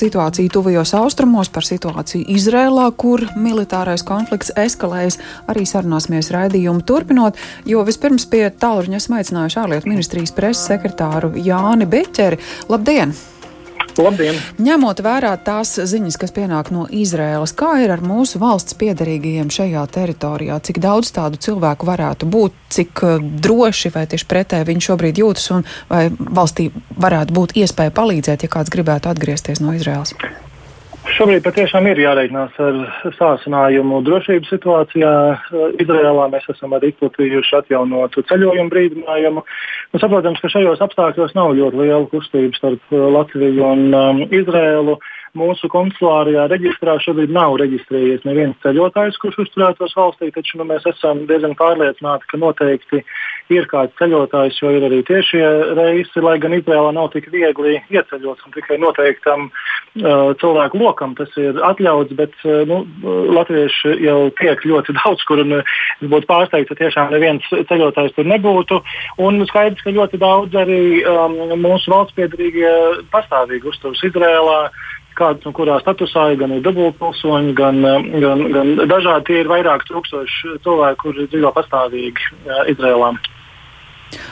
situāciju tuvajos austrumos, par situāciju Izrēlā, kur militārais konflikts eskalējas. Arī sarunāsimies raidījumu turpinot, jo vispirms pie tālruņa esmu aicinājuši ārlietu ministrijas preses sekretāru Jāni Beķeri. Labdien! Labdien! Ņemot vērā tās ziņas, kas pienāk no Izraēlas, kā ir ar mūsu valsts piedarīgajiem šajā teritorijā? Cik daudz tādu cilvēku varētu būt, cik uh, droši vai tieši pretēji viņi šobrīd jūtas, un vai valstī varētu būt iespēja palīdzēt, ja kāds gribētu atgriezties no Izraēlas? Šobrīd patiešām ir jāreikinās ar sāsinājumu drošības situācijā. Izrēlā mēs esam arī izplatījuši atjaunotu ceļojumu brīdinājumu. Nu, saprotams, ka šajos apstākļos nav ļoti liela kustība starp Latviju un um, Izrēlu. Uh, Mūsu konsulārajā reģistrā šobrīd nav reģistrējies neviens ceļotājs, kurš uzturētos valstī, taču nu, mēs esam diezgan pārliecināti, ka noteikti ir kāds ceļotājs, jo ir arī tiešie reisi, lai gan Izrēlā nav tik viegli ieceļot un tikai noteiktam uh, cilvēku lokam tas ir atļauts, bet uh, nu, latvieši jau tiek ļoti daudz, kur un es būtu pārsteigts, ja tiešām neviens ceļotājs tur nebūtu. Un skaidrs, ka ļoti daudz arī um, mūsu valsts piedarīgie pastāvīgi uzturas Izrēlā kāds un kurā statusā ir gan dubultpilsoņi, gan, gan, gan dažādi. Tie ir vairāk tūkstoši cilvēku, kuri dzīvo pastāvīgi Izrēlā.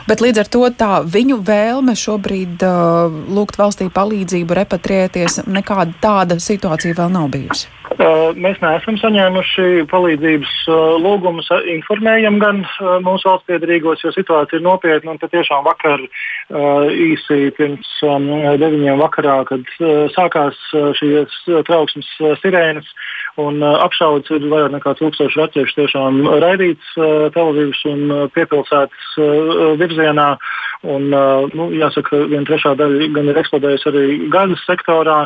Bet līdz ar to tā viņu vēlme šobrīd uh, lūgt valstī palīdzību, repatriēties, nekāda tāda situācija vēl nav bijusi. Mēs neesam saņēmuši palīdzības lūgumus, informējam gan mūsu valsts piedarīgos, jo situācija ir nopietna. Un patiešām vakar īsi pirms deviņiem vakarā, kad sākās šīs trauksmes sirēnas un apšaudas, ir vairāk nekā tūkstoši latviešu tiešām raidīts televīzijas un piepilsētas virzienā. Un, nu, jāsaka, viena trešā daļa gan ir eksplodējusi arī gazas sektorā,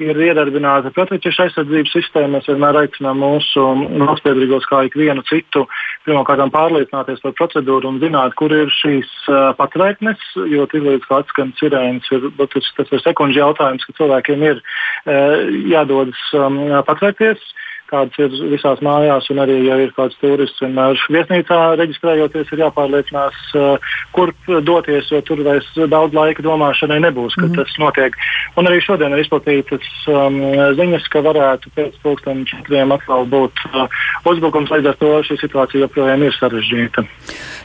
ir iedarbināta protiķešu aizsardzības sistēma. Mēs vienmēr aicinām mūsu valstspiedrīgos, kā ikvienu citu, pirmkārt pārliecināties par procedūru un zināt, kur ir šīs patraitnes, jo tiklīdz kā atskan sirēnas, ir, tas, ir sekundžu jautājums, ka cilvēkiem ir jādodas patraitties. Kādas ir visās mājās, un arī, ja ir kāds turists, vienmēr viesnīcā reģistrējoties, ir jāpārliecinās, uh, kur doties, jo tur vairs daudz laika domāšanai nebūs, kad mm -hmm. tas notiek. Un arī šodien ir izplatītas um, ziņas, ka varētu pēc pusdienas četriem atkal būt uh, uzbrukums, līdz ar to šī situācija joprojām ir sarežģīta.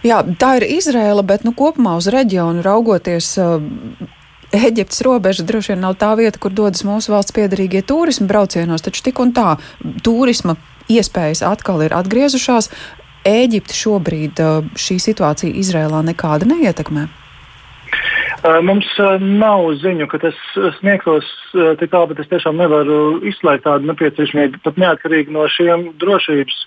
Jā, tā ir Izrēla, bet nu, kopumā uz reģionu raugoties. Uh, Eģiptes robeža droši vien nav tā vieta, kur dodas mūsu valsts piedarīgie turismu braucienos, taču tik un tā turisma iespējas atkal ir atgriezušās. Eģipte šobrīd šī situācija Izrēlā nekāda neietekmē. Mums nav ziņu, ka tas sniegtos tik tālu, bet es tiešām nevaru izslēgt tādu nepieciešamību. Pat neatkarīgi no šiem drošības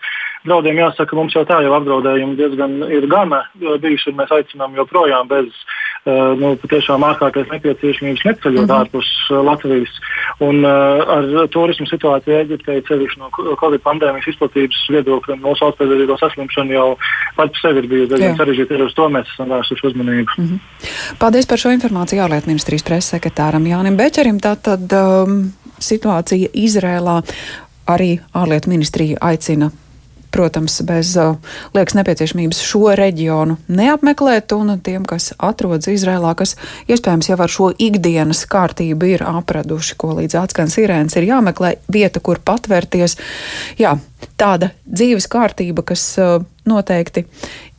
draudiem, jāsaka, mums jau tā jau apdraudējumi diezgan ir gana bijuši, un mēs aicinām joprojām bez uh, nu, patiešām ārkārtas nepieciešamības neceļot mm -hmm. ārpus Latvijas. Un uh, ar turismu situāciju Eģiptē, ceļš no Covid pandēmijas izplatības viedokļa, mūsu valsts pēdējo saslimšana jau pats sevi ir bijusi diezgan sarežģīta, arī uz to mēs esam vērsuši uzmanību. Mm -hmm. Paldies par šo informāciju ārlietu ministrijas preses sekretāram Jānim Bečerim. Tātad um, situācija Izrēlā arī ārlietu ministrija aicina protams, bez uh, liekas nepieciešamības šo reģionu neapmeklēt, un tiem, kas atrodas Izrēlā, kas iespējams jau ar šo ikdienas kārtību ir apraduši, ko līdz atskan sirēns, ir jāmeklē vieta, kur patvērties. Jā, tāda dzīves kārtība, kas uh, noteikti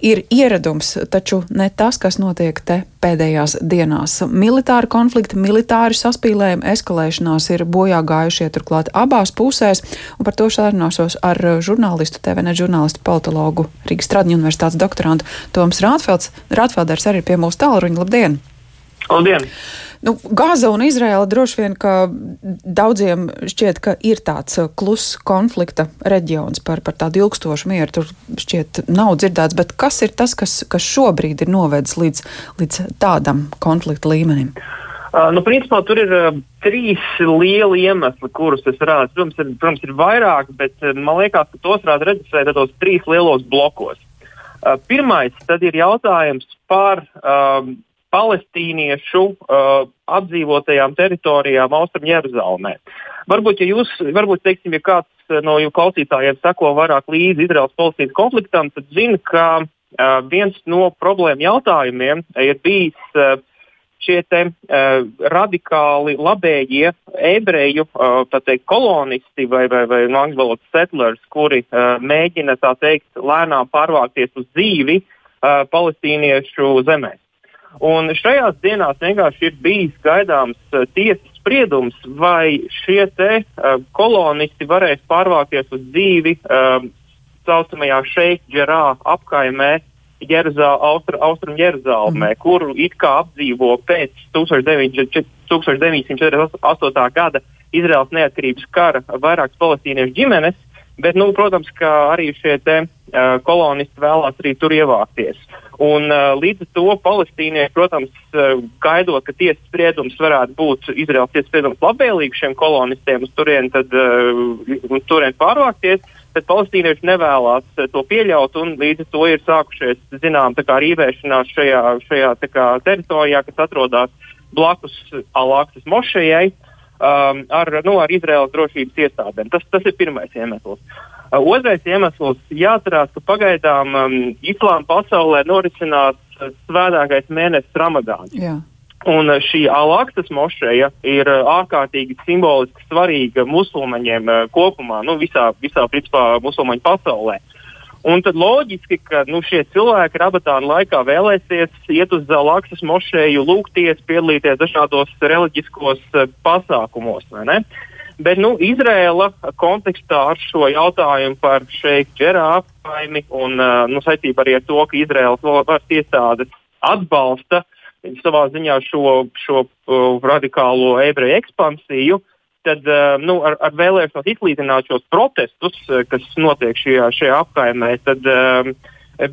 ir ieradums, taču ne tas, kas notiek te pēdējās dienās. Militāri konflikti, militāri saspīlējumi, eskalēšanās ir bojā gājušie turklāt abās pusēs, un par to sarunāšos ar žurnālistu, TVN žurnālistu, politologu Rīgas Tradiņu universitātes doktorantu Toms Rātfelds. Rātfelders arī pie mūsu tālruņa. Labdien! Labdien! Nu, Gāza un Izraela droši vien, ka daudziem šķiet, ka ir tāds uh, kluss konflikta reģions par, par tādu ilgstošu mieru. Tur šķiet nav dzirdēts, bet kas ir tas, kas, kas šobrīd ir novedis līdz, līdz tādam konflikta līmenim? Uh, nu, principā tur ir uh, trīs lieli iemesli, kurus es varētu. Protams, ir, protams, ir vairāk, bet uh, man liekas, ka tos varētu redzēt tādos trīs lielos blokos. Uh, pirmais ir jautājums par uh, palestīniešu uh, apdzīvotajām teritorijām Austrum Jeruzalemē. Varbūt, ja jūs, varbūt, teiksim, ja kāds uh, no jūsu klausītājiem seko vairāk līdzi Izraels-Palestīnas konfliktam, tad zina, ka uh, viens no problēmu jautājumiem ir bijis uh, šie te, uh, radikāli labējie ebreju uh, teikt, kolonisti vai, vai, vai no angļu valodas settlers, kuri uh, mēģina teikt, lēnām pārvākties uz dzīvi uh, palestīniešu zemēs. Un šajās dienās vienkārši ir bijis gaidāms uh, tiesas spriedums, vai šie te uh, kolonisti varēs pārvākties uz dzīvi uh, saucamajā Šeikģerā apkaimē Jeruzā, Austrum, Austrum Jeruzālēmē, mm. kuru it kā apdzīvo pēc 1948. gada Izraels neatkarības kara vairākas palestīniešu ģimenes, bet, nu, protams, ka arī šie te, uh, kolonisti vēlās arī tur ievākties. Un, uh, līdz ar to palestīnieši, protams, uh, gaidot, ka tiesas spriedums varētu būt Izraels tiesas spriedums labvēlīgs šiem kolonistiem, uz turien, tad, uh, turien pārvākties bet palestīnieši nevēlas eh, to pieļaut, līdz ar to ir sākušies, zinām, rīvēšanās šajā, šajā kā, teritorijā, kas atrodas blakus Alaksas mošejai, um, ar, nu, ar Izraēlas drošības iestādēm. Tas, tas ir pirmais iemesls. Uh, otrais iemesls - jāatcerās, ka pagaidām um, islāma pasaulē norisinās uh, svētākais mēnesis Ramadāns. Jā. Un eh, šī Alaksas mošeja ir eh, ārkārtīgi simboliski svarīga musulmaņiem kopumā, nu, visā, visā principā, musulmaņu pasaulē. Un tad loģiski, ka nu, šie cilvēki rabatāna laikā vēlēsies iet uz Alaksas mošeju, lūgties, piedalīties dažādos reliģiskos pasākumos. Bet nu, Izrēla kontekstā ar šo jautājumu par šeit ģerāfaimi un nu, saistībā arī ar to, ka Izraēlas varas iestādes atbalsta savā ziņā šo, šo uh, radikālo ebreju ekspansiju, tad uh, nu, ar, ar vēlēšanos izlīdzināt šos protestus, uh, kas notiek šajā, šajā apkaimē, tad uh,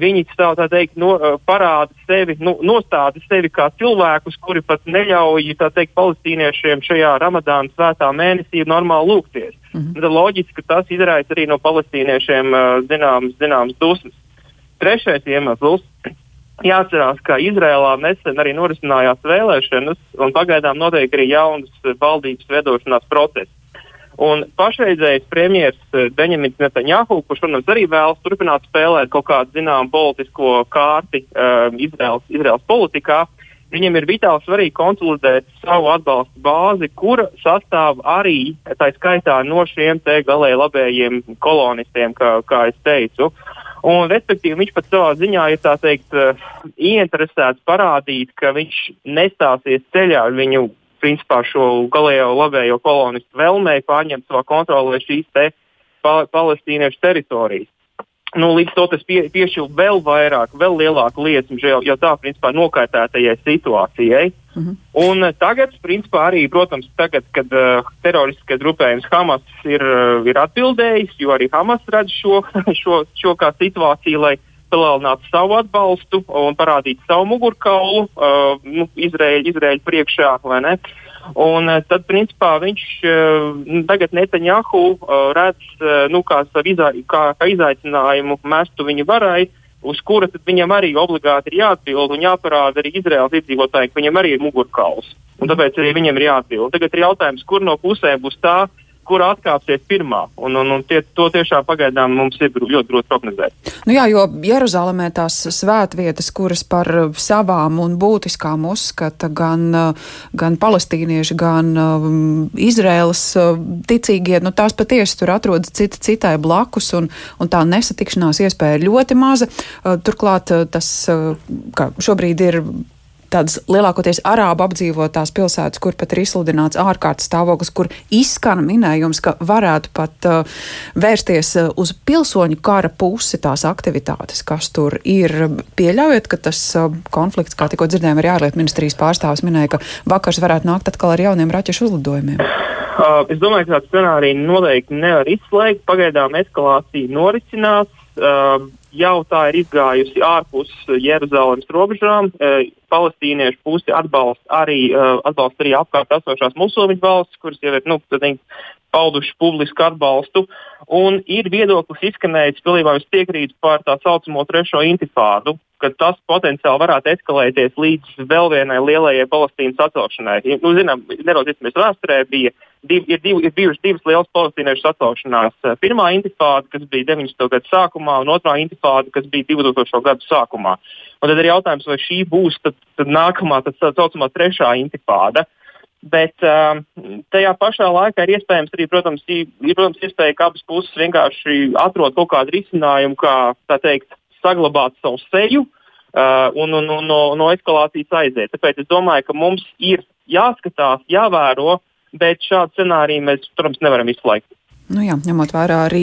viņi tā, tā teikt, no, parāda sevi, nu, nostāda sevi kā cilvēkus, kuri pat neļauj teikt, palestīniešiem šajā Ramadāna svētā mēnesī normāli lūgties. Mm -hmm. Tad loģiski, ka tas izraisa arī no palestīniešiem zināmas, zināmas dusmas. Trešais iemesls Jāatcerās, ka Izrēlā nesen arī norisinājās vēlēšanas, un pagaidām notiek arī jaunas valdības veidošanās process. Un pašreizējais premjerministrs Benjamins Netanjahu, kurš, protams, arī vēlas turpināt spēlēt kaut kādu zināmu politisko kārti uh, Izraels, Izraels politikā, viņam ir vitāli svarīgi konsolidēt savu atbalstu bāzi, kura sastāv arī tā skaitā no šiem te galēji labējiem kolonistiem, kā, kā es teicu. Uh, Un, respektīvi, viņš pat savā ziņā ir teikt, uh, ieinteresēts parādīt, ka viņš nestāsies ceļā ar viņu principā, šo galējo labējo kolonistu vēlmēju pārņemt savā kontrolē šīs te pa palestīniešu teritorijas. Nu, līdz to tas pie, piešķir vēl vairāk, vēl lielāku liesmu jau tā, principā, nokaitētajai situācijai. Mhm. -huh. Un uh, tagad, principā, arī, protams, tagad, kad uh, teroristiskais grupējums Hamas ir, uh, ir atbildējis, jo arī Hamas redz šo, šo, šo kā situāciju, lai palielinātu savu atbalstu un parādītu savu mugurkaulu uh, nu, Izraēļu, Izraēļu priekšā. Un uh, tad, principā, viņš uh, tagad Netanjahu uh, redz uh, nu, kā, izā, kā, kā izaicinājumu mestu viņa varai, uz kura viņam arī obligāti ir jāatbild un jāparāda arī Izraels iedzīvotājiem, ka viņam arī ir mugurkauls. Un tāpēc arī viņam ir jāatbild. Tagad ir jautājums, kur no pusēm būs tā, kur atkāpsies pirmā. Un, un, un tie, to tiešām pagaidām mums ir ļoti grūti prognozēt. Nu jā, jo Jeruzalemē tās svētvietas, kuras par savām un būtiskām uzskata gan, gan palestīnieši, gan um, Izraēlas uh, ticīgie, nu tās patiesi tur atrodas cita citai blakus, un, un tā nesatikšanās iespēja ir ļoti maza. Uh, turklāt uh, tas, kā šobrīd ir tādas lielākoties arābu apdzīvotās pilsētas, kur pat ir izsludināts ārkārtas stāvoklis, kur izskan minējums, ka varētu pat uh, vērsties uh, uz pilsoņu kara pusi tās aktivitātes, kas tur ir. Pieļaujot, ka tas uh, konflikts, kā tikko dzirdējām, arī ārlietu ministrijas pārstāvis minēja, ka vakars varētu nākt atkal ar jauniem raķešu uzlidojumiem. Uh, es domāju, ka tādu scenāriju noteikti nevar izslēgt. Pagaidām eskalācija norisinās. Uh, jau tā ir izgājusi ārpus Jeruzalemes robežām. E, palestīniešu pusi atbalsta arī, e, atbalsta arī apkārt esošās musulmaņu valstis, kuras jau ir nu, pauduši publisku atbalstu. Un ir viedoklis izskanējis, pilnībā es piekrītu par tā saucamo trešo intifādu, ka tas potenciāli varētu eskalēties līdz vēl vienai lielajai Palestīnas atcelšanai. Nu, zinām, nedaudz vēsturē bija div, ir, div, ir bijušas divas lielas palestīniešu sacaušanās. Pirmā intifāda, kas bija 90. gada sākumā, un otrā intifāda, kas bija 2000. gada sākumā. Un tad ir jautājums, vai šī būs tad, tad nākamā, tā saucamā trešā intifāda. Bet uh, tajā pašā laikā ir iespējams arī, protams, ir, protams iespēja, ka abas puses vienkārši atrod kaut kādu risinājumu, kā teikt, saglabāt savu seju uh, un, un, un no, no eskalācijas aiziet. Tāpēc es domāju, ka mums ir jāskatās, jāvēro, bet šādu scenāriju mēs, protams, nevaram izslēgt. Nu jā, ņemot vērā arī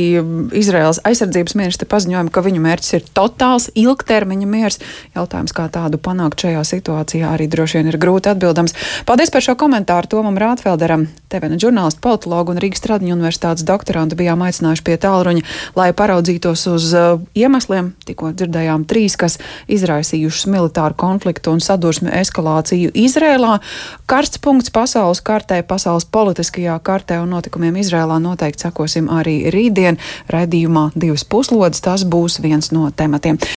Izraels aizsardzības ministra paziņojumu, ka viņu mērķis ir totāls ilgtermiņa miers. Jautājums, kā tādu panākt šajā situācijā, arī droši vien ir grūti atbildams. Paldies par šo komentāru Tomam Rātfelderam, TVN žurnālistu, politologu un Rīgas Tradiņu universitātes doktorantu bijām aicinājuši pie tālruņa, lai paraudzītos uz uh, iemesliem, tikko dzirdējām trīs, kas izraisījušas militāru konfliktu un sadursmi eskalāciju Izrēlā. Karsts punkts pasaules kartē, pasaules politiskajā kartē un notikumiem Izrēlā noteikti sekosim arī rītdien raidījumā divas puslodes. Tas būs viens no tematiem.